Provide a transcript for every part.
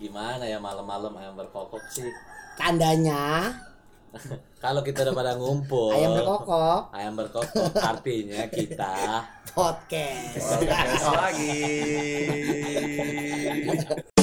Gimana ya malam-malam ayam berkokok sih? Tandanya Kalau kita udah pada ngumpul, ayam berkokok ayam berkokok artinya kita podcast. Podcast lagi.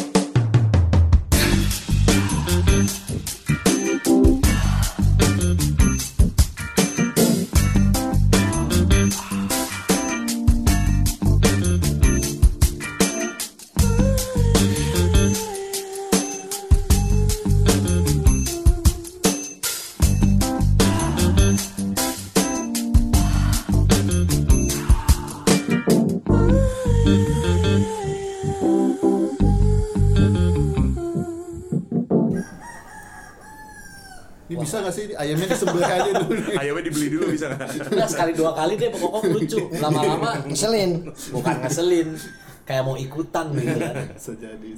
ayamnya disembelih aja dulu? Ayamnya dibeli dulu bisa nggak? Sekali dua kali dia berkokok lucu. Lama-lama Ngeselin. bukan ngeselin, kayak mau ikutan gitu kan.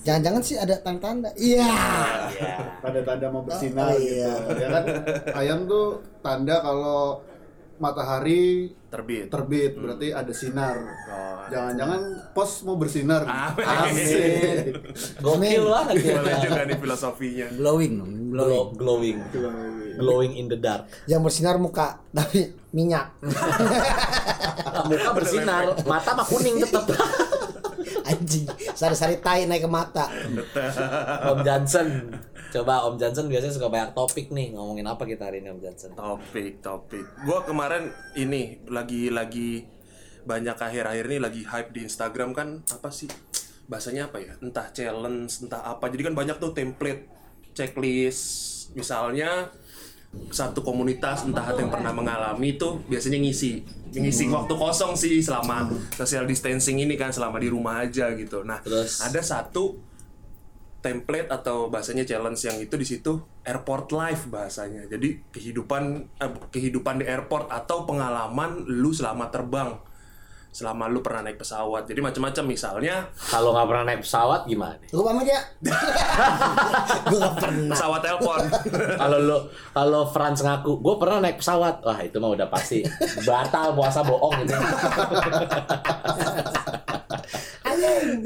Jangan-jangan sih ada tanda-tanda. Iya. Iya. Tanda-tanda mau bersinar Oh, gitu. iya. Ya kan ayam tuh tanda kalau matahari Terbit. terbit berarti ada sinar. Oh. Jangan-jangan pos mau bersinar. Amin. Asik. Gokil banget ya. Boleh juga nih filosofinya. Glowing dong, Glow- glowing. Glowing in the dark. Yang bersinar muka tapi minyak. Muka bersinar, mata mah kuning tetap. Anjing, sari-sari tai naik ke mata. Om Johnson. Coba Om Johnson biasanya suka banyak topik nih. Ngomongin apa kita hari ini Om Johnson? Topik, topik. Gua kemarin ini lagi lagi banyak akhir-akhir ini lagi hype di Instagram kan apa sih? Bahasanya apa ya? Entah challenge, entah apa. Jadi kan banyak tuh template, checklist. Misalnya satu komunitas entah ada yang pernah mengalami itu biasanya ngisi ngisi waktu kosong sih selama social distancing ini kan selama di rumah aja gitu. Nah, Terus? ada satu template atau bahasanya challenge yang itu di situ airport life bahasanya. Jadi kehidupan eh, kehidupan di airport atau pengalaman lu selama terbang. Selama lu pernah naik pesawat. Jadi macam-macam misalnya Kalau nggak pernah naik pesawat gimana? Lu pamit ya? Gue gak pernah. pesawat telepon. Kalau lo kalau Franz ngaku, gue pernah naik pesawat, wah itu mah udah pasti batal puasa bohong gitu.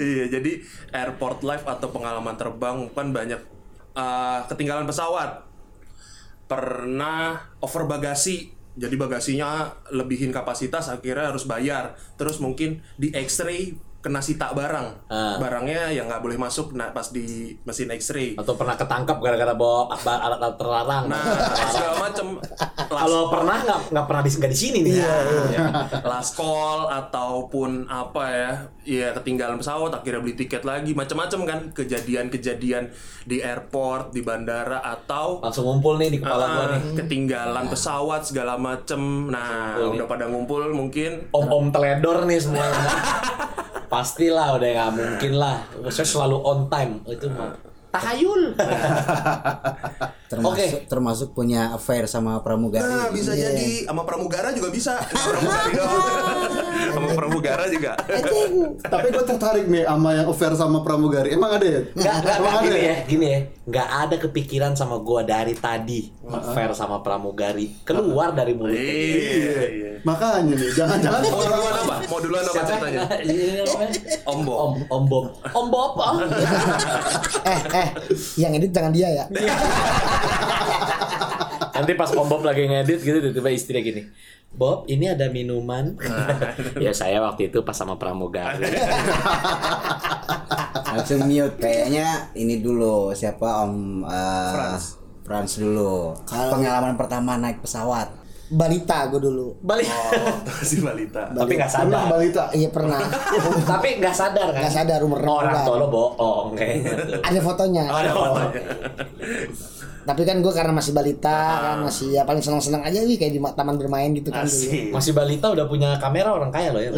iya, jadi airport life atau pengalaman terbang kan banyak eh, ketinggalan pesawat. Pernah over bagasi. Jadi bagasinya lebihin kapasitas akhirnya harus bayar. Terus mungkin di X-ray kena sita barang. Ah. Barangnya yang nggak boleh masuk nah, pas di mesin X-ray. Atau pernah ketangkap gara-gara bawa ba- alat-alat terlarang. Nah, segala macem kalau pernah nggak nggak pernah di nggak di sini nih. ya, last call ataupun apa ya ya ketinggalan pesawat akhirnya beli tiket lagi macam-macam kan kejadian-kejadian di airport di bandara atau Langsung ngumpul nih di kepala gua ah, nih. ketinggalan pesawat segala macem nah Ngumpul nih. udah pada ngumpul mungkin Om-om teledor nih semuanya. Pastilah udah nggak mungkin lah. Saya selalu on time. Oh, itu mah tahayul. Termasuk, Oke. termasuk punya affair sama pramugari. nah bisa Iya. jadi sama pramugara juga bisa pramugari sama pramugara juga Tapi gue tertarik nih sama yang affair sama pramugari. Emang ada ya? Nggak, nggak, Emang nggak, ada gini ya? ya, gini ya. Nggak ada kepikiran sama gua dari tadi. Fair sama pramugari. Keluar dari mulut. iya iya Makanya nih, jangan-jangan mau duluan apa mau duluan apa ceritanya Om Om Bob. Om Om Bob. Om Bob. Om. Eh, eh, yang edit jangan dia ya. Nanti pas Om Bob lagi ngedit gitu tiba-tiba istrinya gini. Bob, ini ada minuman. ya saya waktu itu pas sama pramugari. langsung mute kayaknya ini dulu siapa om eh, Franz. Franz dulu pengalaman pertama naik pesawat Balita gue dulu. Balik. Oh, si balita. Tapi nggak Pernah sadar. balita. Iya pernah. Tapi nggak sadar kan? Nggak sadar umur Orang tua lo bohong kayaknya tuh. Ada fotonya. Oh, ada fotonya. Tapi kan gue karena masih balita kan masih ya paling senang-senang aja nih kayak di ma- taman bermain gitu kan dulu. Asik. Masih balita udah punya kamera orang kaya loh ya.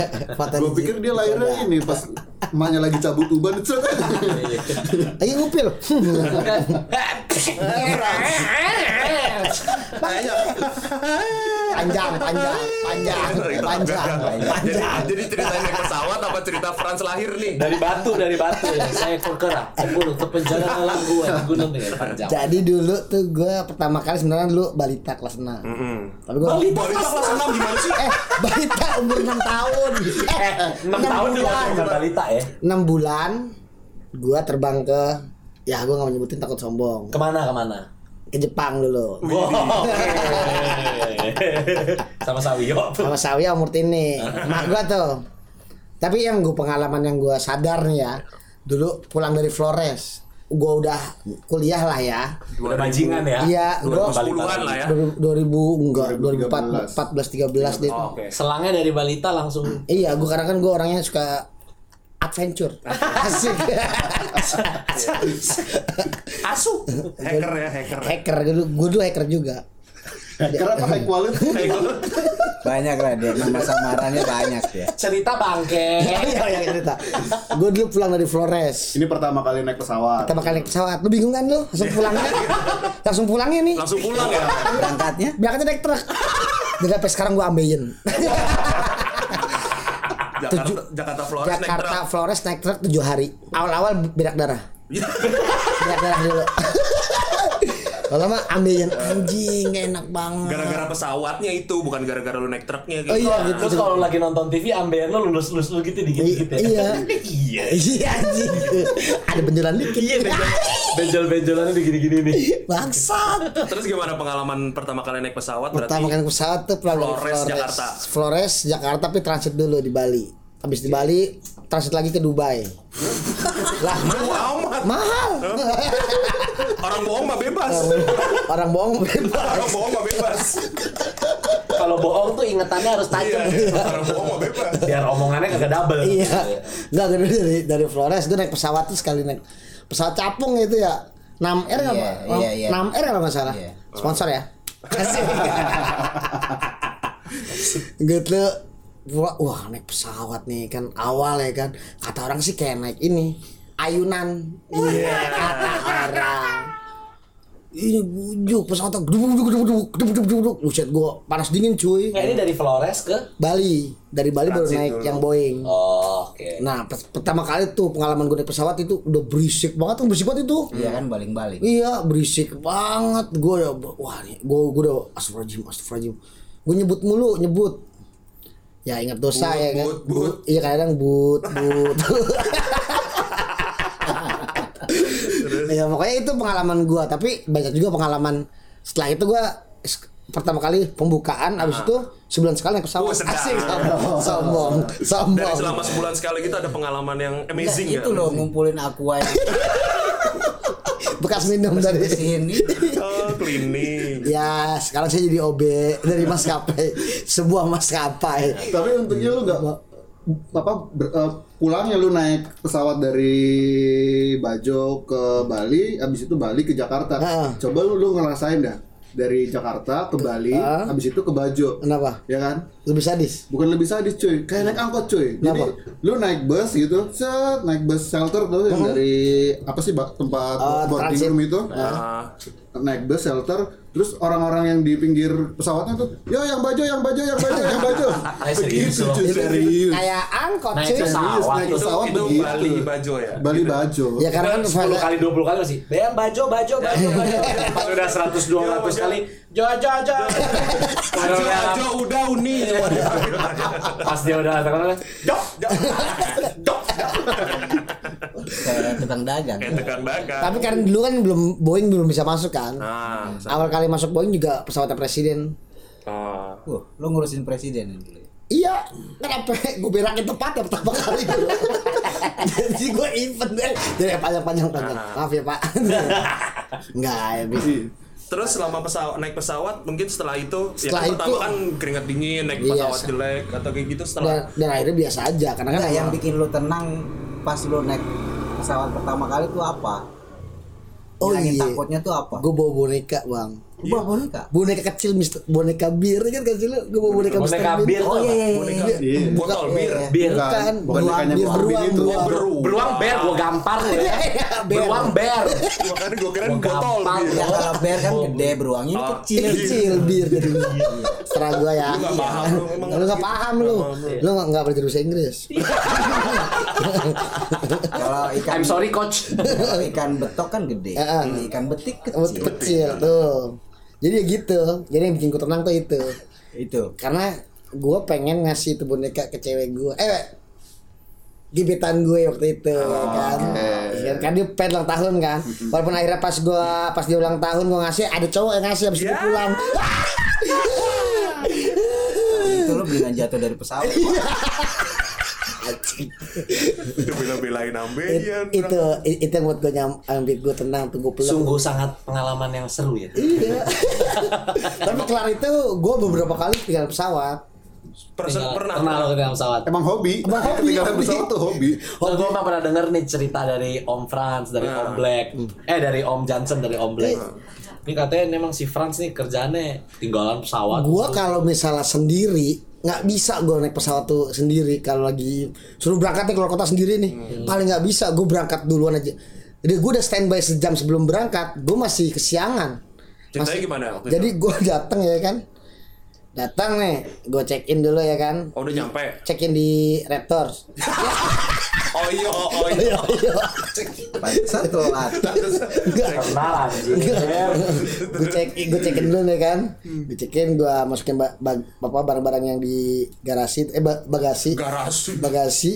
Gue pikir dia lahirnya ini pas emaknya lagi cabut uban itu. Lagi ngupil. Panjang, panjang, panjang, panjang, panjang. jadi cerita naik pesawat apa cerita Franz lahir nih? dari batu dari batu ya. saya bergerak sepuluh ke penjara alam gua di gunung dengan panjang Jadi dulu tuh gue pertama kali sebenarnya dulu balita kelas 6 Tapi gue Balita Balita kelas 6 gimana sih? Eh balita umur 6 tahun eh enam tahun juga bulan bukan balita ya 6 bulan gua terbang ke ya gua nggak mau nyebutin takut sombong Ke mana ke mana? ke Jepang dulu Wow. Sama Sawio. sama Sawi umur ini mak gua tuh tapi yang gua pengalaman yang gua sadar nih ya dulu pulang dari Flores gua udah kuliah lah ya Udah bajingan ya? iya gua 2010-an lah ya. 2000 enggak 2013. 2014 13 deh Oh, Oke. Selangnya dari balita langsung Iya, gua karena kan gua orangnya suka adventure. Asik. asu. Hacker ya, hacker. hacker dulu, gua dulu hacker juga. Hacker apa high quality? Banyak lah dia nama samarannya banyak ya. Cerita bangke. Iya, iya cerita. Gua dulu pulang dari Flores. Ini pertama kali naik pesawat. Kita bakal naik pesawat. Lu bingung kan lu? Langsung pulangnya. Langsung pulangnya nih. Langsung pulang ya. Berangkatnya Berangkatnya naik truk. Dan sampai sekarang gua ambeien. Jakarta, Jakarta Flores naik Jakarta truk. Flores naik truk 7 hari. Awal-awal berak darah. Berak darah dulu. Kalau mah ambeien anjing gak enak banget. Gara-gara pesawatnya itu, bukan gara-gara lu naik truknya gitu. Oh iya gitu. Terus kalau lagi nonton TV ambeien lo lulus lulus lu gitu dikit dikit ya. Iya. Iya. Iya anjing. Ada benjolan dikit. Iya benjol benjol benjolannya begini gini nih. Bangsat. Terus gimana pengalaman pertama kali naik pesawat berarti? Pertama kali pesawat tuh dari Flores, Jakarta. Flores, Jakarta tapi transit dulu di Bali. Habis di Bali transit lagi ke Dubai. lah Mahal amat. mahal. Orang bohong mah bebas. Orang bohong bebas. Orang bohong mah bebas. Kalau bohong tuh ingetannya harus Iya, tajam. orang bohong mah bebas. Biar omongannya kagak double. Iya. Enggak gue dari dari Flores gue naik pesawat tuh sekali naik pesawat capung itu ya. 6 R Iya, iya, iya. 6 R kalau nggak salah. Iya. Sponsor ya. Kasih. gitu wah, wah naik pesawat nih kan awal ya kan kata orang sih kayak naik ini ayunan iya kata orang ini bujuk pesawat duduk duduk duduk duduk duduk duduk duduk Buset gua panas dingin cuy Nah, ini dari Flores ke Bali dari Bali baru Transit naik dulu. yang Boeing Oh, oke. Nah, pers- pertama kali tuh pengalaman gue naik pesawat itu udah berisik banget tuh, berisik banget itu. Iya kan baling-baling. Iya, berisik banget. Gue udah, wah nih, gue gue udah astagfirullahaladzim, astagfirullahaladzim. Gue nyebut mulu, nyebut. Ya ingat dosa But, ya kan. but, but. Iya kadang but, but. ya pokoknya itu pengalaman gue. Tapi banyak juga pengalaman setelah itu gue pertama kali pembukaan, abis itu sebulan sekali naik pesawat. Sedap. Asik, sombong, sombong, sombong. Dari selama sebulan sekali kita ada pengalaman yang amazing Nggak, ya. itu loh ngumpulin aqua yang bekas minum dari sini. Oh, cleaning. ya sekarang saya jadi OB dari maskapai sebuah maskapai Tapi untungnya lu nggak apa ber- eh, pulangnya lu naik pesawat dari Bajo ke Bali, abis itu Bali ke Jakarta. Heeh. Coba lu, lu ngerasain dah dari Jakarta ke Bali, Heeh. abis itu ke Bajo. kenapa Ya kan? lebih sadis Bukan lebih sadis cuy, kayak naik angkot cuy. Jadi Kenapa? lu naik bus gitu, set naik bus shelter tuh yang dari apa sih tempat Oh, boarding transit. room itu. Ah, naik bus shelter terus orang-orang yang di pinggir pesawatnya tuh ya yang baju yang baju yang baju yang baju serius loh. cuy serius kayak angkot Naik cuy. pesawat. serius naik pesawat itu begitu. Bali Bajo ya. Bali Bajo. Ya karena kan 10 kali 20 kali masih Bayang bajo bajo bajo bajo. Pas udah 100 200 kali Jo jo jo. Bajo, udah- Bajo udah uni. Pas dia udah katakan Dok Kayak tukang dagang. Kayak tekan dagang. tapi karena dulu kan belum Boeing belum bisa masuk kan Nah, awal kali masuk Boeing juga pesawatnya presiden ah. Wah, lo ngurusin presiden dulu. ya? Iya, kenapa gue berakin tempat ya pertama kali. Jadi gue event deh. Jadi panjang-panjang panjang. Maaf ya Pak. Enggak ya. Terus selama pesawat naik pesawat mungkin setelah itu Setelah ya kan pertama itu- kan keringat dingin naik Iya, pesawat jelek atau kayak gitu Dan, setelah dan akhirnya biasa aja karena kan yang bikin lo tenang pas lo naik pesawat pertama kali tuh apa? Oh Ngilangin iya. takutnya tuh apa? gue bawa boneka bang. Bawa boneka? Boneka kecil, Mister, boneka bir kan kecil gue bawa boneka, Mister Boneka bir Oh iya iya iya. boneka Iya. botol bir. Bir Bukan, bonekanya bir beruang, itu. beruang. Beru. Beruang ber Gua gampar lu ya ber. Beruang ber Makanya Gua botol gampang. bir. Kalau bear kan gede beruangnya ini Oh. kecil. kecil bir jadinya. Setelah gue ya. Lu nggak paham, lu emang Lu nggak paham lu. Lu nggak nggak belajar bahasa Inggris. Kalau ikan I'm sorry coach ikan betok kan gede. Ikan betik kecil. kecil tuh. Jadi ya gitu. Jadi yang bikin gue tenang tuh itu. Itu. Karena gue pengen ngasih itu boneka ke cewek gue. Eh, gebetan gue waktu itu ya kan. Ya kan dia pengen ulang tahun kan. Walaupun akhirnya pas gua pas dia ulang tahun gua ngasih ada cowok yang ngasih habis itu Ya. pulang. itu lo beli jatuh dari pesawat Udah bela-belain It- ambeien. itu itu yang buat gue nyam ambil gue tenang tunggu peluk. Sungguh sangat pengalaman yang seru ya. Iya. Tapi kelar itu gue beberapa kali tinggal pesawat. Persen, Tinggal- pernah. pernah lo ketinggalan pesawat. Emang hobi. Emang hobi, Ketinggalan hobi. pesawat tuh hobi. Oh, gue emang pernah denger nih cerita dari Om Franz, dari Om Black, eh dari Om Johnson, dari Om Black. Ini katanya memang si Franz nih kerjaannya tinggalan pesawat. Gue kalau misalnya sendiri nggak bisa gue naik pesawat tuh sendiri. Kalau lagi suruh berangkat nih keluar kota sendiri nih. Paling nggak bisa gue berangkat duluan aja. Jadi gue udah standby sejam sebelum berangkat gue masih kesiangan. Ceritanya gimana waktu jadi gue datang ya kan? Datang nih gue check in dulu ya kan? Oh udah nyampe. check in di Raptors Oh iya, oh iya. pantesan telat Kenal anjing. gue check in gue check in dulu nih kan gue check in gue masukin ba ba- apa barang-barang yang di garasi eh ba- bagasi Garasi. bagasi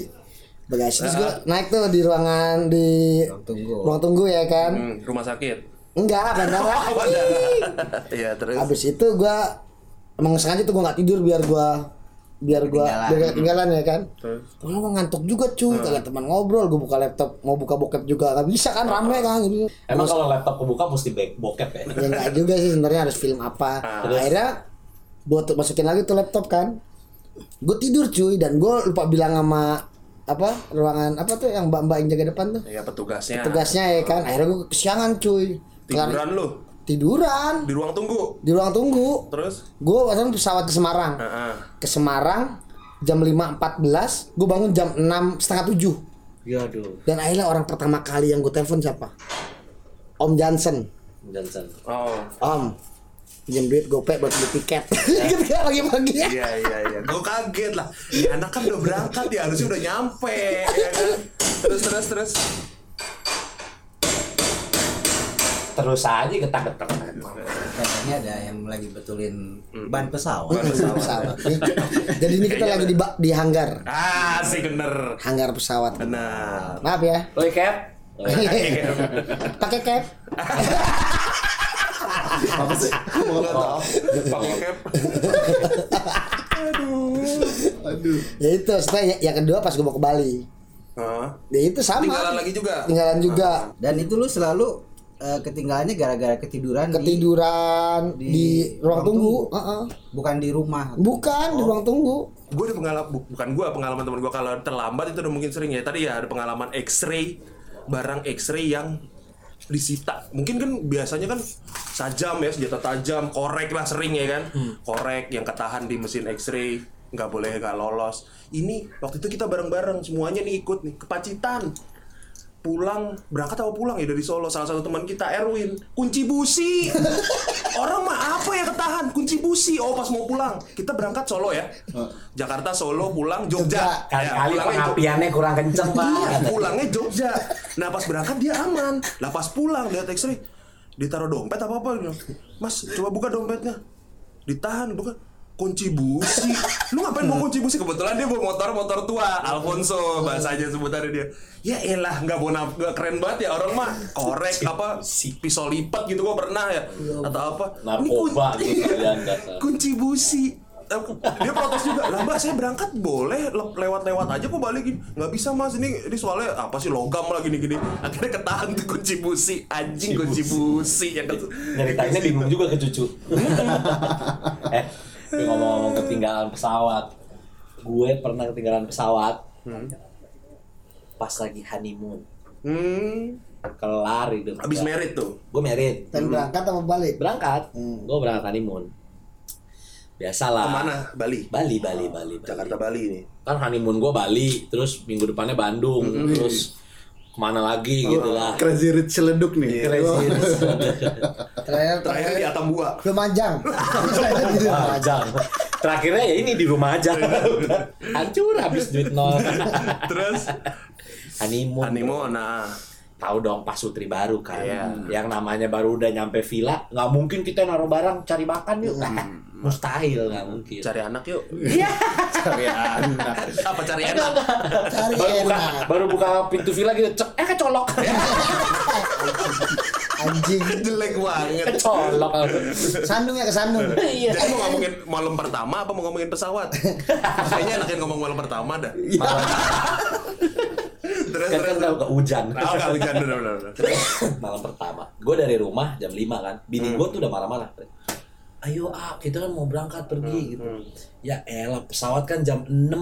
bagasi terus gue naik tuh di ruangan di Ruang tunggu. ruang tunggu ya kan Hmm, rumah sakit. enggak bandara Iya terus. habis itu gue emang sengaja tuh gue nggak tidur biar gue biar gue Ketinggalan. biar gak ketinggalan ya kan? Terus? Karena emang ngantuk juga cuy. Kalian teman ngobrol gue buka laptop mau buka bokep juga. Nggak bisa kan rame kan gitu. Emang kalau laptop kebuka mesti back bokep ya. ya enggak juga sih sebenarnya harus film apa. Akhirnya buat masukin lagi tuh laptop kan. Gue tidur cuy dan gue lupa bilang sama apa ruangan apa tuh yang mbak mbak yang jaga depan tuh? Ya petugasnya. tugasnya ya kan. Akhirnya gue kesiangan cuy. Tiduran lu tiduran di ruang tunggu. di ruang tunggu Terus? gue waktu itu pesawat ke Semarang Heeh. ke Semarang jam 5.14 gue bangun jam 6 setengah 7 Ya aduh. dan akhirnya orang pertama kali yang gue telepon siapa Om Johnson Johnson. Oh. Om pinjam duit gopek buat beli tiket gitu kan pagi-pagi ya Iya iya iya. Gue kaget lah. Ya anak kan udah berangkat ya harusnya udah nyampe ya kan. Terus terus terus. Terus aja getak-getak. katanya ada yang lagi betulin ban pesawat pesawat jadi ini kita lagi di di hanggar Ah sih bener. hanggar pesawat Benar. maaf ya cap. pakai cap Apa sih? Mau nggak tahu. Pakai cap. Aduh. ya itu setelah ya- yang kedua pas gue mau ke Bali ya itu sama Tinggalan lagi juga. tinggalan juga dan itu lu selalu eh, ketinggalannya gara-gara ketiduran di, ketiduran di, di ruang ruang tunggu. tunggu. Heeh. bukan di rumah. Bukan di ruang tunggu. Gue ada pengalaman bukan gue pengalaman teman gue kalau terlambat itu udah mungkin sering ya. Tadi ya ada pengalaman X-ray barang X-ray yang disita. Mungkin kan biasanya kan sajam ya senjata tajam korek lah sering ya kan. Korek yang ketahan di mesin X-ray nggak boleh nggak lolos. Ini waktu itu kita bareng-bareng semuanya nih ikut nih. Ke Pacitan pulang berangkat apa pulang ya dari Solo salah satu teman kita Erwin kunci busi orang mah apa ya ketahan kunci busi oh pas mau pulang kita berangkat Solo ya Jakarta Solo pulang Jogja Jogja. Kali-kali Ya, Jog- pengapiannya kurang kenceng pak. Iya, pulangnya Jogja. Nah pas berangkat dia aman. Lah pas pulang dia X-ray ditaruh dompet apa apa. Mas coba buka dompetnya. Ditahan buka kunci busi. Lu ngapain bawa kunci busi? Kebetulan dia bawa motor motor tua, Alfonso. Bahasanya sebutannya dia. Ya elah nggak mau nggak keren banget ya orang mah. Korek apa pisau lipat gitu gua pernah ya. Atau apa. Narkoba kun- gitu kunci busi. Dia protes juga. Lah mbak saya berangkat boleh le- lewat-lewat aja kok balikin. Nggak bisa mas. Ini ini soalnya apa sih logam lah gini-gini. Akhirnya ketahan tuh kunci busi. Anjing kunci busi. yang Nyeritainnya bingung juga ke cucu. eh, ini ngomong-ngomong ketinggalan pesawat. Gue pernah ketinggalan pesawat. Pas lagi honeymoon. hmm Kelar itu. abis merit tuh Gue merit. dan berangkat apa balik Berangkat. Gue berangkat honeymoon. Biasalah. ke mana Bali Bali, Bali, Bali, Bali. Jakarta Bali nih Kan honeymoon gue Bali, terus minggu depannya Bandung, terus ke mana lagi gitu lah. Crazy Rich Celeduk nih. Crazy. terakhir terakhir di Atambua Lumajang Di rumah aja. Terakhirnya ya ini di rumah aja. Hancur habis duit nol. terus honeymoon. honeymoon nah tahu dong pas Sutri baru kan. Iya. Yang namanya baru udah nyampe villa, nggak mungkin kita naruh barang cari makan yuk. Mustahil nggak mungkin. Cari anak yuk. Iya. Cari anak. Apa cari anak? Cari baru buka, enak. baru buka pintu villa gitu, cek, eh kecolok. Anjing. Jelek banget. kecolok. Sandung ya ke sandung. Iya. Jadi mau ngomongin malam pertama apa mau ngomongin pesawat? Kayaknya enakin ngomong malam pertama dah. Terus Kan kan terus. udah hujan. Oh, nggak hujan bener. bener. malam pertama gue dari rumah jam 5 kan bini gue tuh udah marah-marah ayo ah kita kan mau berangkat pergi gitu ya elah pesawat kan jam 6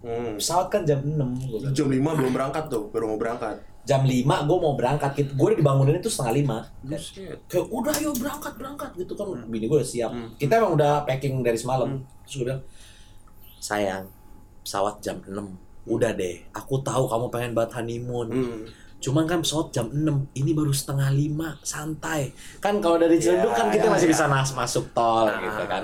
Hmm. pesawat kan jam 6 Gua bilang. Jam 5 belum berangkat tuh, baru mau berangkat. jam 5 gue mau berangkat gitu gue dibangunin itu setengah lima Buset. kayak udah ayo berangkat berangkat gitu kan bini gue udah siap kita emang udah packing dari semalam terus gue bilang sayang pesawat jam 6 udah deh aku tahu kamu pengen banget honeymoon Hmm. Cuman kan pesawat jam 6, ini baru setengah lima, santai. Kan kalau dari Ciledug kan kita masih bisa nas masuk tol gitu kan.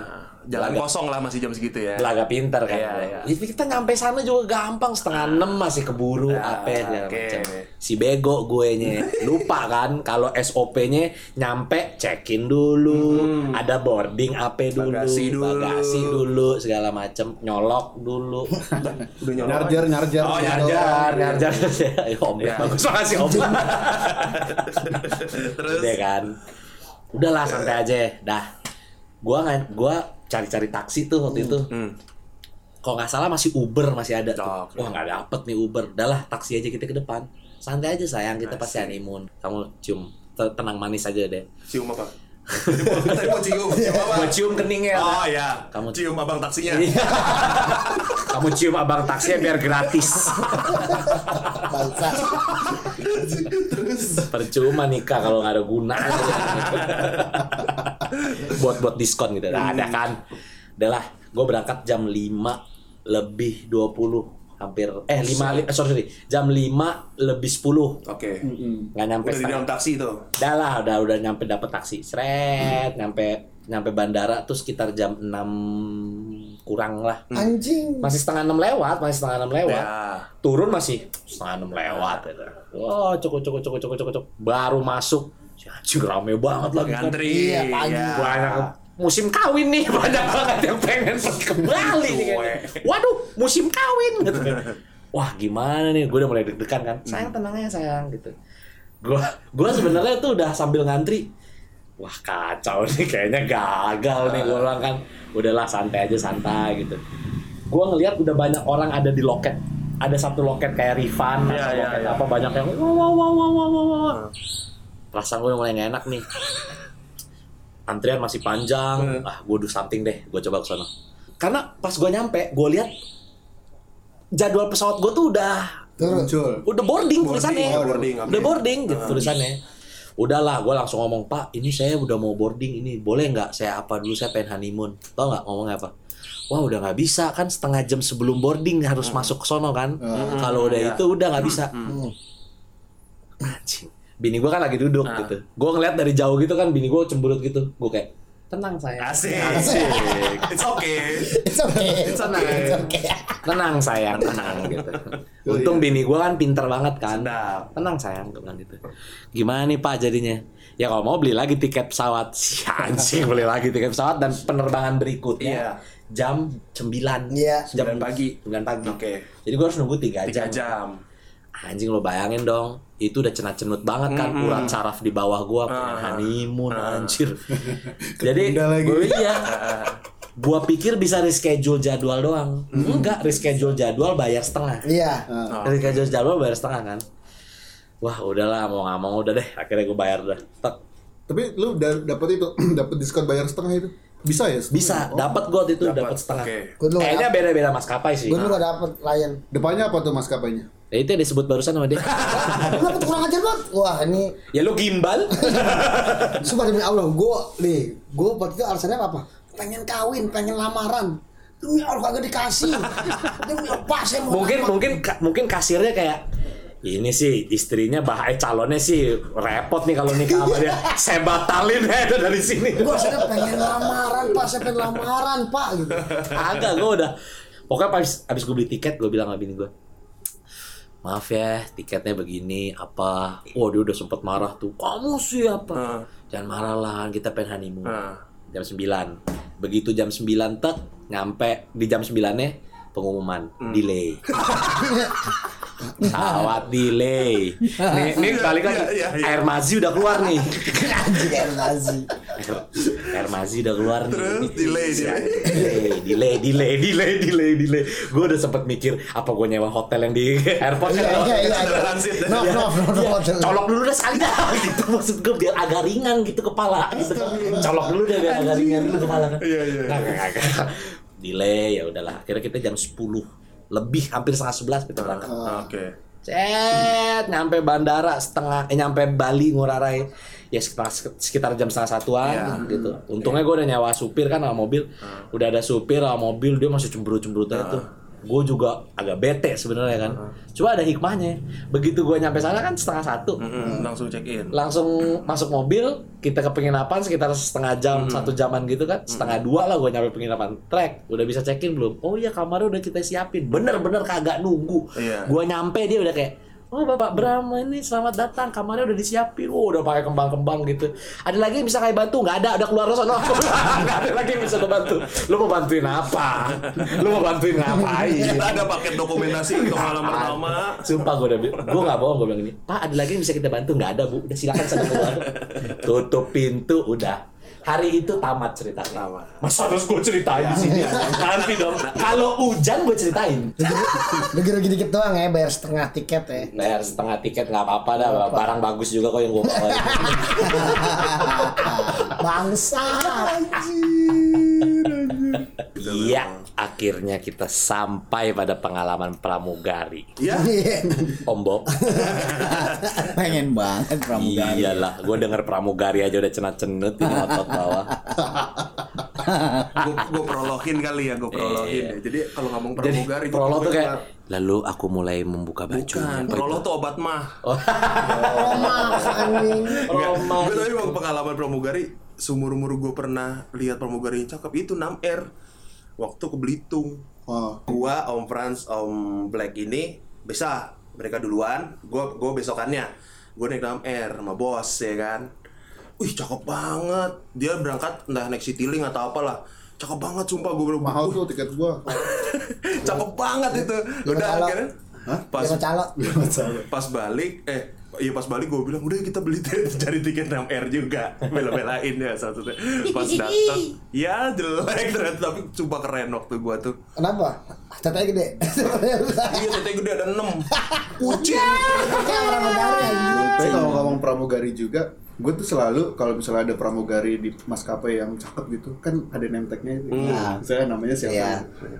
Jalan Belaga- kosong lah masih jam segitu ya. Belaga pinter kan. Iya, iya. Jadi kita nyampe sana juga gampang, setengah enam masih keburu Ah, apa segala oke. macam. Si bego gue nya lupa kan kalau SOP-nya nyampe check-in dulu, ada boarding apa dulu, Hmm. Bagasi dulu. bagasi dulu, segala macam, nyolok dulu. Udah. Nyarjar, nyarjar. Oh, Nyarjar, nyarjar. Ya, om, Ya. bagus banget sih om. Terus Udah kan. Udahlah santai aja. Dah. Gua nggak gua cari-cari taksi tuh waktu itu. Hmm. Kalau nggak salah masih Uber masih ada tuh. Oh, oke. Wah nggak dapet nih Uber. Udahlah taksi aja kita ke depan. Santai aja sayang kita pasti honeymoon. Kamu cium Te- tenang manis aja deh. cium apa? Tadi mau, mau cium, cium apa? Gua cium keningnya. Oh ya, Kamu- cium abang taksinya. Iya. Kamu cium abang taksinya biar gratis. Bangsa. Percuma nikah kalau nggak ada gunanya. buat buat diskon gitu. Nah, ada kan. Udah lah, gue berangkat jam 5 lebih 20 hampir eh 5 li- eh, sorry, sorry jam 5 lebih 10 Oke. nggak nyampe Udah di dalam taksi tuh. udah lah udah udah nyampe dapet taksi seret nyampe nyampe bandara tuh sekitar jam 6 kurang lah Anjing. masih setengah enam lewat masih setengah enam lewat Ya. turun masih setengah enam lewat gitu. Wah, cukup cukup cukup cukup cukup cukup. Baru masuk. Anjir rame banget lagi. kan. Ngantri. Iya, pagi. ya. Banyak musim kawin nih banyak banget yang pengen pergi ke Bali nih kayaknya. Waduh, musim kawin gitu. Wah, gimana nih? Gue udah mulai deg-degan kan. Sayang tenang aja sayang gitu. Gua gua sebenarnya tuh udah sambil ngantri. Wah, kacau nih kayaknya gagal nih gue bilang kan. Udahlah santai aja santai gitu. Gua ngelihat udah banyak orang ada di loket. Ada satu loket kayak Rifan atau iya, loket iya. apa banyak yang wah wah wah wah wah wah, wah. Perasaan gue mulai gak enak nih. Antrian masih panjang. Hmm. Ah, gue do something deh. Gue coba ke sana. Karena pas gue nyampe, gue lihat jadwal pesawat gue tuh udah Muncul. udah boarding, Boarding, tulisannya. oh, boarding, oke. Udah boarding gitu tulisannya. Udahlah, gue langsung ngomong, Pak, ini saya udah mau boarding ini, boleh nggak saya apa dulu saya pengen honeymoon, tau nggak ngomongnya apa? Wah udah nggak bisa kan setengah jam sebelum boarding harus masuk ke sono kan. Kalau udah iya. itu udah nggak bisa. Anjing. Bini gue kan lagi duduk gitu. Gue ngeliat dari jauh gitu kan, bini gue cemberut gitu. Gue kayak tenang sayang. Asik. Asik. It's okay. It's okay. It's okay. It's okay. tenang sayang tenang gitu untung bini gue kan pinter banget kan Sedap. tenang sayang gue bilang gitu gimana nih pak jadinya ya kalau mau beli lagi tiket pesawat si anjing beli lagi tiket pesawat dan penerbangan berikutnya Iya. jam 9 Iya. jam 9 pagi. 9 pagi Oke. jadi gue harus nunggu 3 Tiga jam. jam. Anjing lo bayangin dong itu udah cenat-cenut banget kan urat saraf di bawah gua pengen Ah. honeymoon anjir jadi lagi. gua iya gua pikir bisa reschedule jadwal doang enggak reschedule jadwal bayar setengah Iya. Oh. reschedule jadwal bayar setengah kan wah udahlah mau nggak mau udah deh akhirnya gua bayar dah Tek. Tapi lu udah dapat itu, dapat diskon bayar setengah itu. Bisa ya? bisa Oh. dapat gua waktu itu Dapat, dapat setengah oke. Gue dulu kayaknya beda-beda maskapai sih Gue dulu gak dapet lion. Depannya apa tuh maskapainya? ya, itu yang disebut barusan sama dia Lu dapet kurang ajar banget. Wah ini ya lu gimbal Sumpah demi Allah, gue nih, gue waktu itu alasannya apa? Pengen kawin, pengen lamaran. Demi Allah kagak dikasih. Demi apa saya mau mungkin mungkin ka- mungkin kasirnya kayak ini sih istrinya bahaya calonnya sih repot nih kalau nikah sama dia. Saya batalin ya itu dari sini. Gue saya pengen lamaran pak, saya pengen lamaran pak gitu. agak gue udah. Pokoknya pas abis gue beli tiket gue bilang sama bini gue maaf ya tiketnya begini apa? Oh dia udah sempet marah tuh kamu siapa Ah. jangan marah lah kita pengen honeymoon. Ah. jam 9 begitu jam 9 tek nyampe di jam 9 nya pengumuman Hmm. delay pesawat delay nih, nih balik lagi Iya, iya, iya. air mazi udah keluar nih air Nazi. air, mazi udah keluar nih Terus delay, delay. delay delay delay delay delay delay gue udah sempet mikir apa gue nyewa hotel yang di airport Iya kan iya iya. Transit. No no no no. Iya, colok dulu deh sekali dah gitu maksud gue biar agak ringan gitu kepala gitu colok dulu deh biar agak ringan dulu kepala kan Iya, iya. Delay ya udahlah akhirnya kita jam 10 lebih hampir setengah 11 kita berangkat Oke. Cet, nyampe bandara setengah, eh nyampe Bali Ngurah Rai ya sekitar sekitar jam setengah satuan Iya. gitu. Untungnya gue udah nyawa supir kan sama mobil, udah ada supir sama mobil dia masih cemburu-cemberut aja tuh. Gue juga agak bete sebenarnya kan. Cuma ada hikmahnya. Begitu gue nyampe sana kan setengah satu, Mm-mm, langsung check in. langsung masuk mobil, kita ke penginapan sekitar setengah jam, satu jaman gitu kan, setengah dua lah gue nyampe penginapan. Trek, udah bisa check in belum? Oh iya kamarnya udah kita siapin. Bener-bener kagak nunggu. Iya. Gue nyampe dia udah kayak Oh Bapak Bram ini selamat datang kamarnya udah disiapin, oh udah pakai kembang-kembang gitu. Ada lagi yang bisa kayak bantu? Nggak ada, udah keluar sono. Nggak ada lagi yang bisa lo bantu. Lo mau bantuin apa? Lo mau bantuin ngapain? Kita ada paket dokumentasi untuk malam pertama. Sumpah gue udah, gue gak bohong gue bilang ini. Pak ada lagi yang bisa kita bantu? Nggak ada bu. Udah silakan sana keluar. Tutup pintu, udah. Hari itu tamat ceritanya. Tamat. Masa harus gue ceritain di sini? Nanti dong. Kalau hujan gue ceritain. Rugi-rugi dikit doang ya bayar setengah tiket ya. Bayar setengah tiket nggak apa-apa dah. Barang bagus juga kok yang gue bawa. Bangsa. Iya, akhirnya kita sampai pada pengalaman pramugari. Ya. Om Bob. Pengen banget pramugari. Iyalah, gue denger pramugari aja udah cenat-cenut ini otot bawah. gue prologin kali ya, gue prologin Iya. ya. Jadi kalau ngomong Jadi pramugari itu prolog tuh kayak lalu aku mulai membuka baju. Bukan, prolog tuh obat mah. Roma anjing. Roma. Gue tapi mau pengalaman pramugari seumur umur gue pernah lihat pramugari yang cakep itu 6 R waktu ke Belitung. Oh. Gua Om Franz, Om Black ini bisa mereka duluan, gua gua besokannya. Gue naik 6 R sama bos ya kan. Wih cakep banget. Dia berangkat entah naik Citylink atau apalah. Cakep banget sumpah gue bilang Mahal tuh tiket gua. Cakep banget itu. Udah akhirnya pas pas balik eh iya pas balik gue bilang udah kita beli cari tiket 6 R juga bela-belain ya satu pas datang ya jelek ternyata tapi coba keren waktu gue tuh Kenapa? Tetenya gede. iya tetenya gede ada 6 kucing orang negara anjing. Tapi kalau ngomong pramugari juga, gue tuh selalu kalau misalnya ada pramugari di maskapai yang cakep gitu, kan ada name tag-nya itu. Hmm. Misalnya namanya siapa. Iya.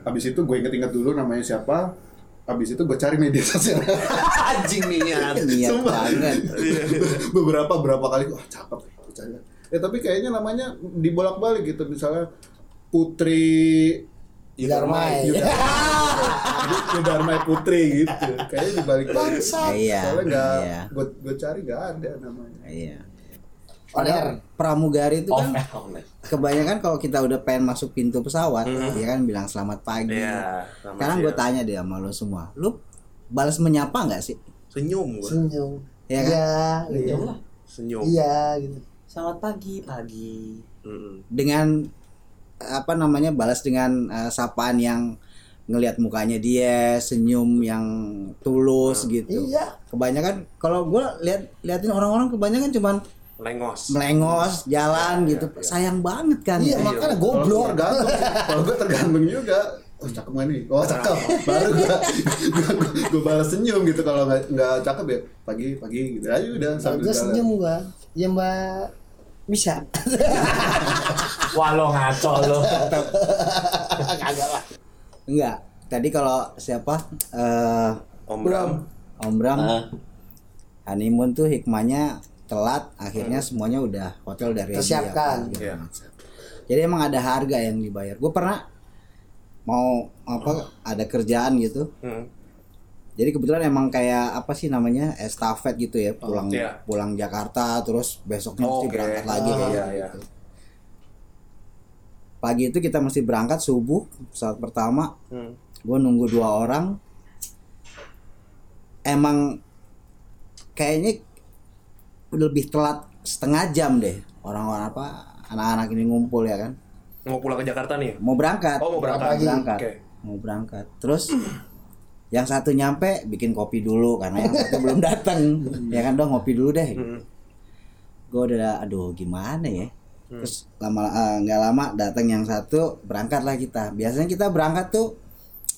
Habis itu gue inget-inget dulu namanya siapa. Habis itu gue cari media sosial. anjing niat Niat banget. beberapa berapa kali wah cakep Gua cari. Ya tapi kayaknya namanya dibolak-balik gitu misalnya Putri Darmai. Yuda- Yudarmai Putri gitu. Kayaknya dibalik-balik. Iya. Soalnya nggak, Iya. gue gue cari nggak ada namanya. Iya. Oner. Padahal pramugari itu kan oh, kebanyakan kalau kita udah pengen masuk pintu pesawat, dia kan bilang selamat pagi. Iya, selamat Sekarang gue tanya deh sama lo semua, lu balas menyapa nggak sih? senyum gue Senyum. Iya kan? Iya. Iya. senyum Iya gitu. Selamat pagi, pagi. Mm-mm. Dengan apa namanya balas dengan eh, sapaan yang ngelihat mukanya dia senyum yang tulus gitu. Iya. Kebanyakan kalau gue lihat liatin orang-orang kebanyakan cuman lengos melengos jalan gitu. Sayang banget kan. Iya, ya. makanya gue goblok. tergantung, kalau gue tergantung juga. Oh cakep gak nih? Oh cakep. Baru gue gue balas senyum gitu kalau nggak nggak cakep ya pagi pagi gitu aja udah sambil Gue senyum gua. Ya Mbak bisa. Wah lo ngaco lo. Kagak lah. Enggak. Tadi kalau siapa eh Om Bram Om Bram Ah. honeymoon tuh hikmahnya telat akhirnya semuanya udah hotel dari Tersiapkan. Iya. jadi emang ada harga yang dibayar gue pernah mau apa ada kerjaan gitu Hmm. jadi kebetulan emang kayak apa sih namanya estafet gitu ya pulang iya. pulang Jakarta terus besoknya mesti Oke. berangkat lagi Ah, kayak iya, gitu pagi itu kita mesti berangkat subuh saat pertama Hmm. gue nunggu dua orang emang kayaknya lebih telat setengah jam deh. Orang-orang apa anak-anak ini ngumpul ya kan. Mau pulang ke Jakarta nih? mau berangkat. Oh, mau berangkat. Mau berangkat. Oke. mau berangkat. Terus yang satu nyampe bikin kopi dulu karena yang satu belum datang. Ya kan dong ngopi dulu deh. Hmm. gue udah aduh gimana ya? Terus lama eh, nggak lama datang yang satu berangkat lah kita. Biasanya kita berangkat tuh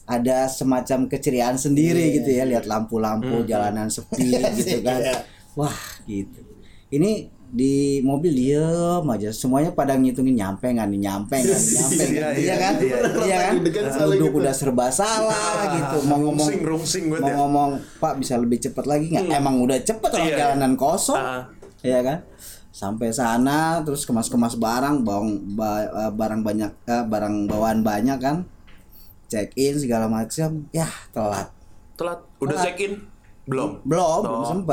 ada semacam keceriaan sendiri gitu ya. Lihat lampu-lampu jalanan sepi gitu kan wah gitu ini di mobil diem aja semuanya pada ngitungin nyampe nggak nih nyampe nggak nyampe Iya, iya, iya kan iya. iya kan duduk gitu. udah serba salah gitu mau ngomong Rungsing, rungsing banget mau ya. ngomong pak bisa lebih cepat lagi nggak emang udah cepet orang Iya, jalanan kosong Ah. Iya kan? Sampai sana terus kemas-kemas barang, bawang ba- eh, barang banyak eh, barang bawaan banyak kan. Check in segala macam. Ya, telat. Telat. Udah Telat. check in? Belum. Belum, belum Oh.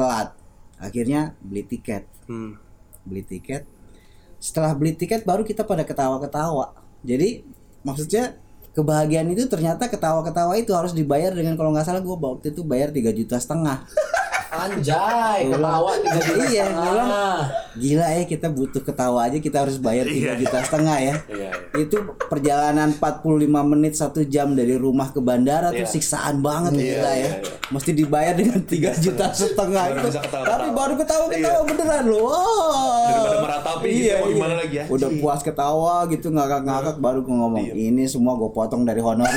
Telat. Akhirnya beli tiket. Hmm. Beli tiket. Setelah beli tiket baru kita pada ketawa-ketawa. Jadi maksudnya kebahagiaan itu ternyata ketawa-ketawa itu harus dibayar dengan kalau nggak salah gue waktu itu bayar 3 juta setengah. Anjay, ketawa tiga juta Iya, bilang, Gila ya kita butuh ketawa aja kita harus bayar 3 juta setengah ya. Iya, Itu perjalanan 45 menit satu jam dari rumah ke bandara tuh Iya. siksaan banget gila ya. iya, iya. Mesti dibayar dengan 3 juta setengah itu. Tapi baru ketawa-ketawa beneran loh. Daripada meratapi gitu, mau gimana lagi ya? Udah puas ketawa gitu ngakak-ngakak baru gue ngomong ini semua gue potong dari honor.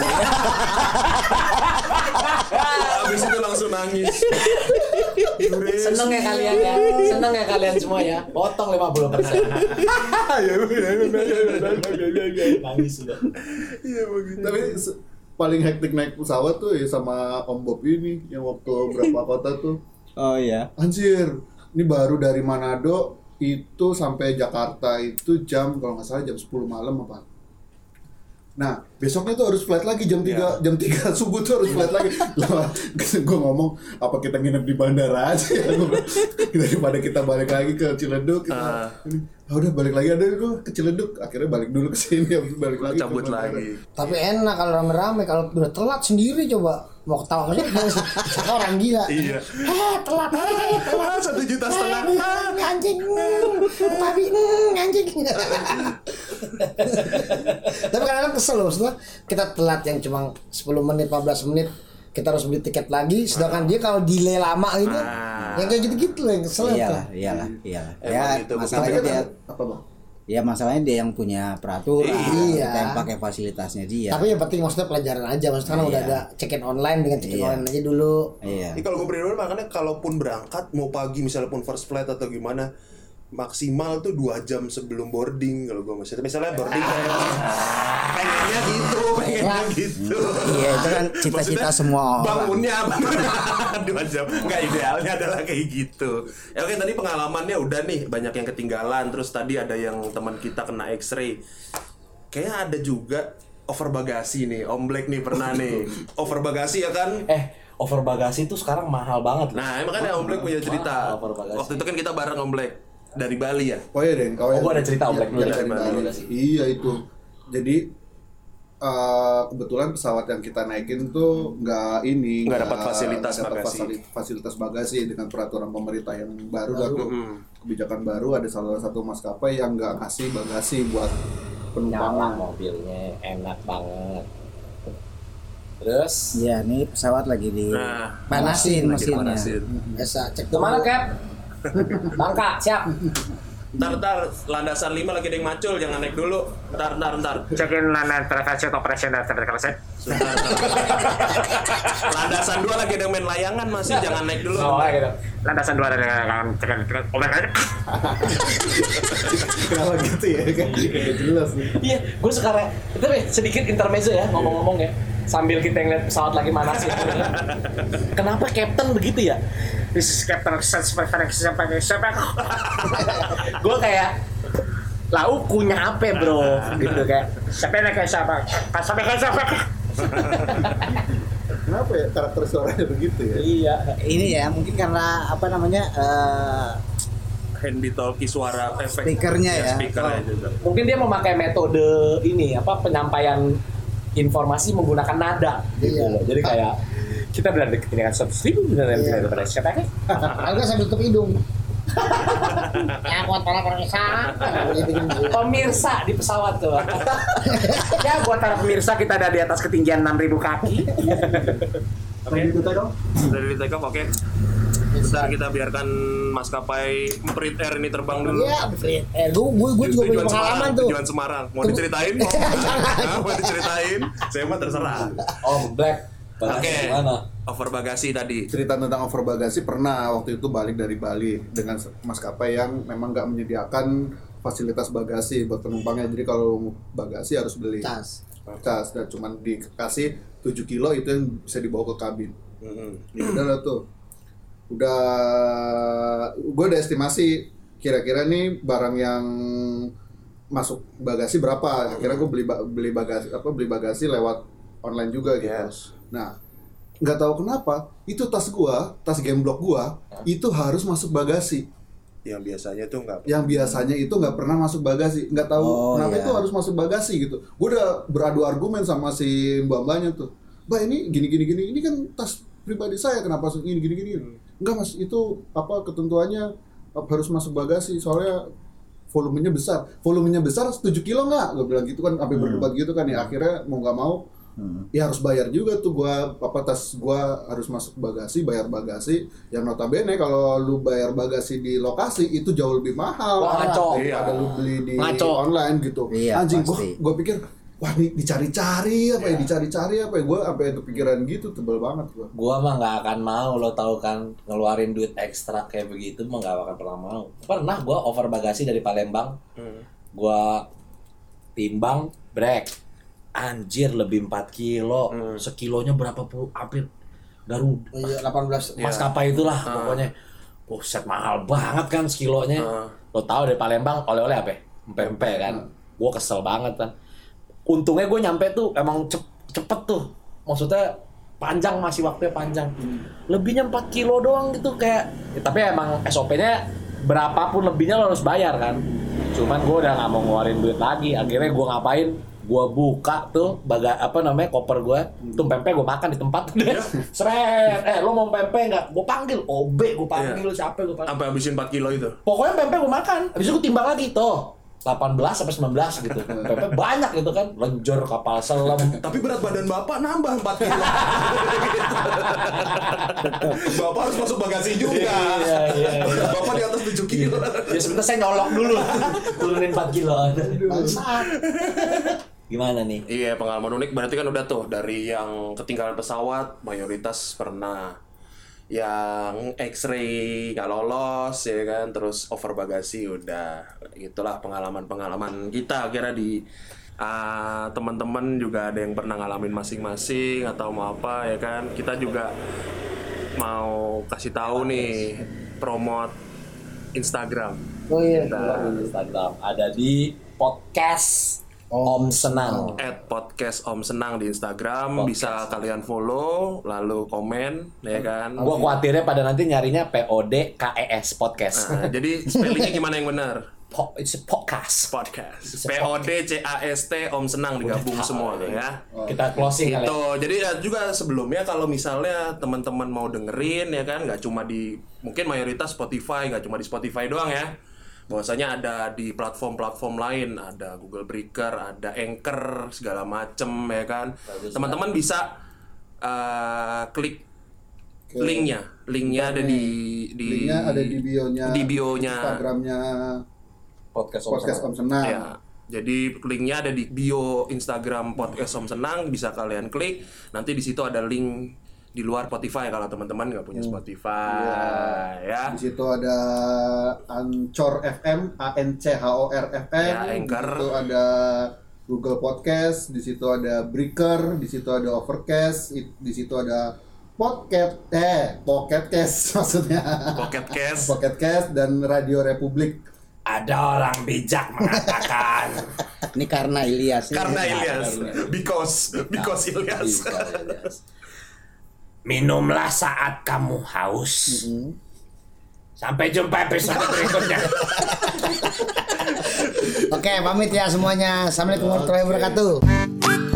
Habis itu langsung nangis. Seneng ya kalian ya, seneng ya kalian semua ya. Potong 50 persen. Nangis sudah. Iya begitu. Tapi paling hektik naik pesawat tuh ya sama Om Bob ini yang waktu berapa kota tuh. oh iya. Anjir, ini baru dari Manado itu sampai Jakarta itu jam kalau nggak salah jam 10 malam apa. Nah, besoknya tuh harus flight lagi jam 3 jam 3 subuh tuh harus flight lagi. Lah, gue ngomong apa kita nginep di bandara aja ya. Daripada kita balik lagi ke Ciledug kita, Ah. ini, ah udah balik lagi ada gue ke Ciledug. Akhirnya balik dulu ke sini habis balik lagi. Cabut lagi. Tapi enak kalau rame-rame kalau udah telat sendiri coba mau ketawa ke sini orang gila. Iya. Eh telat, eh telat. Satu juta setengah. Eh, anjing, babi, hmm, anjing. Tapi kadang-kadang kesel loh, maksudnya kita telat yang cuma 10 menit, 15 menit kita harus beli tiket lagi, sedangkan dia kalau delay lama gitu, Ah. yang kayak gitu-gitu loh yang kesel tuh. Iyalah, iyalah, iyalah. Ya, Tapi masalahnya kan dia apa bang? ya masalahnya dia yang punya peraturan, Iya. kita yang pakai fasilitasnya dia. Tapi yang penting maksudnya pelajaran aja, maksudnya kan udah Iya. ada check-in online dengan check-in Iya. online aja dulu. iya. Ini kalau gue pribadi makanya kalaupun berangkat mau pagi misalnya pun first flight atau gimana maksimal tuh dua jam sebelum boarding kalau gue misalnya misalnya boarding kayak pengennya gitu pengennya gitu. Iya, itu kan cita-cita semua orang. bangunnya dua jam. Nggak idealnya adalah kayak gitu. Ya oke tadi pengalamannya udah nih banyak yang ketinggalan. Terus tadi ada yang teman kita kena X-ray. Kayaknya ada juga over bagasi nih Om Black nih pernah nih. Over bagasi ya kan? Eh, over bagasi tuh sekarang mahal banget. Nah, emang kan Om Black punya cerita. Waktu itu kan kita bareng Om Black dari Bali ya. Oh iya Den, kau ya. Oh, gua ada cerita, Black, dulu Iya, deh. dari Bali. Iya itu. Jadi eh, kebetulan pesawat yang kita naikin tuh nggak ini Nggak dapat fasilitas dapat bagasi. fasili- fasilitas bagasi dengan peraturan pemerintah yang baru lah tuh kebijakan baru ada salah satu maskapai yang nggak ngasih bagasi buat Nyala penumpang mobilnya, enak banget. Terus, Iya, nih pesawat lagi di Nah, panasin mesinnya. Biasa cek ke mana. Cap? Bangka, siap. Ntar, ntar, landasan 5 lagi ada yang macul, jangan naik dulu. Ntar, ntar, ntar. Cekin lanan transaksi operation dan terdekat Sebentar, ntar. landasan 2 lagi ada yang main layangan masih, jangan naik dulu. Oh, gitu. Landasan dua dari kawan cekin obat aja. kenapa gitu ya kan jelas nih Iya, gue sekarang itu sedikit intermezzo ya ngomong-ngomong ya. Sambil kita ngeliat pesawat lagi manas ya. Kenapa Captain begitu ya? This is Captain Gue kayak lau punya apa bro gitu kayak siapa yang kayak siapa siapa kayak siapa kenapa ya karakter suaranya begitu ya iya Ini ya mungkin karena apa namanya eh, Handy talkie suara efek. Speakernya ya. Speakernya juga. mungkin dia memakai metode ini apa penyampaian informasi menggunakan nada gitu Iya. loh jadi kayak Kita berada di ketinggian 100 ribu benar yang daripada siapa kan? Harga sambil tutup hidung. ya buat para pemirsa. Pemirsa di pesawat tuh. ya buat para pemirsa kita ada di atas ketinggian 6000 kaki. Oke. Dari di take off, oke. Bentar kita biarkan maskapai Emprit Air ini terbang dulu. Iya, Frit. Eh, gue gue gue juga punya pengalaman Semarang, tuh. Tujuan Semarang. Mau diceritain? Hah, mau diceritain? Saya mah terserah. Oh, Black. Oke. Mana? Over bagasi tadi. cerita tentang over bagasi pernah waktu itu balik dari Bali dengan maskapai yang memang nggak menyediakan fasilitas bagasi buat penumpangnya jadi kalau bagasi harus beli Tas. cas dan cuman dikasih 7 kilo itu yang bisa dibawa ke kabin ya udah lah tuh udah gue udah estimasi kira-kira nih barang yang masuk bagasi berapa akhirnya gue beli ba- beli bagasi apa beli bagasi lewat online juga gitu Yes. Nah nggak tahu kenapa itu tas gua tas gemblok gua itu harus masuk bagasi. Yang biasanya tuh nggak. yang biasanya itu nggak pernah masuk bagasi. Nggak tahu Oh, kenapa iya. itu harus masuk bagasi gitu. Gue udah beradu argumen sama si mbak mbaknya tuh. Mbak ini gini gini gini ini kan tas pribadi saya kenapa masuk ini gini gini? Enggak mas itu apa ketentuannya harus masuk bagasi. Soalnya volumenya besar. Volumenya besar 7 kilo nggak? Gue bilang gitu kan sampai berdebat gitu kan ya akhirnya mau nggak mau ya harus bayar juga tuh gua apa tas gua harus masuk bagasi bayar bagasi yang notabene kalau lu bayar bagasi di lokasi itu jauh lebih mahal Wah, ngaco. daripada Iya. lu beli di Ngaco. online gitu Iya, anjing gua pasti. gua pikir wah ini dicari-cari apa ya dicari-cari apa ya gua sampai kepikiran gitu tebel banget gua Gua mah nggak akan mau lo tahu kan ngeluarin duit ekstra kayak begitu mah nggak akan pernah mau. Pernah gua over bagasi dari Palembang, gua timbang break. Anjir lebih 4 kilo, sekilonya berapa puluh hampir Garuda Oh iya 18 maskapai itulah pokoknya. Buset mahal banget kan sekilonya. Lo tahu dari Palembang oleh-oleh apa? Pempek kan. Gua kesel banget kan. Untungnya gue nyampe tuh emang cep- cepet tuh. Maksudnya panjang masih waktunya panjang. Lebihnya 4 kilo doang gitu kayak. ya, tapi emang SOP-nya berapapun lebihnya lo harus bayar kan. Cuman gue udah nggak mau ngeluarin duit lagi. Akhirnya gue ngapain? Gue buka tuh baga apa namanya koper gue. Tuh pempek gue makan di tempat deh. Seret. Eh lo mau pempek nggak? Gue panggil. OB gue panggil siapa gue panggil. Sampai habisin 4 kilo itu. Pokoknya pempek gue makan. Habis itu gue timbang lagi tuh. 18 sampai 19 gitu. Pempek banyak gitu kan. Lenjor kapal selam. Tapi berat badan bapak nambah 4 kilo. bapak harus masuk bagasi juga. Iya, iya, iya. Bapak di atas 7 kilo. Ya sebentar saya nyolok dulu. Turunin 4 kilo. Bangsat. Gimana nih? Iya pengalaman unik berarti kan udah tuh dari yang ketinggalan pesawat mayoritas pernah. Yang X-ray nggak lolos ya kan? Terus over bagasi udah. Itulah pengalaman-pengalaman kita kira di ah, teman-teman juga ada yang pernah ngalamin masing-masing atau mau apa ya kan? Kita juga mau kasih tahu nih promote Instagram. Oh iya. Di Instagram. Ada di podcast Om Senang. at podcast Om Senang di Instagram bisa kalian follow lalu komen ya kan Gua khawatirnya pada nanti nyarinya POD KES podcast. Nah, jadi spellingnya gimana yang benar Po- it's a podcast. podcast P O D C A S T Om Senang digabung semua tuh ya Kita closing kali. ya. Gitu. Jadi ya juga sebelumnya kalau misalnya teman-teman mau dengerin ya kan nggak cuma di mungkin mayoritas Spotify nggak cuma di Spotify doang ya. Bahwasanya ada di platform-platform lain, ada Google Breaker, ada Anchor segala macem ya kan. Teman-teman bisa uh, klik linknya, linknya ada di di linknya ada di bionya di bionya Instagramnya Podcast Om podcast Senang. Om Senang Ya. Jadi linknya ada di bio Instagram podcast Om Senang bisa kalian klik. Nanti di situ ada link di luar Spotify kalau teman-teman nggak punya Spotify ya. Di situ ada Anchor FM, A N C H O R FM. Ya, Anchor. Di situ ada Google Podcast, di situ ada Breaker, di situ ada Overcast, di situ ada Podcast eh Pocket Cast maksudnya. Pocket Cast. Pocket Cast dan Radio Republik. Ada orang bijak mengatakan Ini karena Ilyas. ini. Karena Ilyas, because because Ilyas. Minumlah saat kamu haus. Sampai jumpa episode berikutnya. Oke, pamit ya semuanya. Assalamualaikum warahmatullahi wabarakatuh.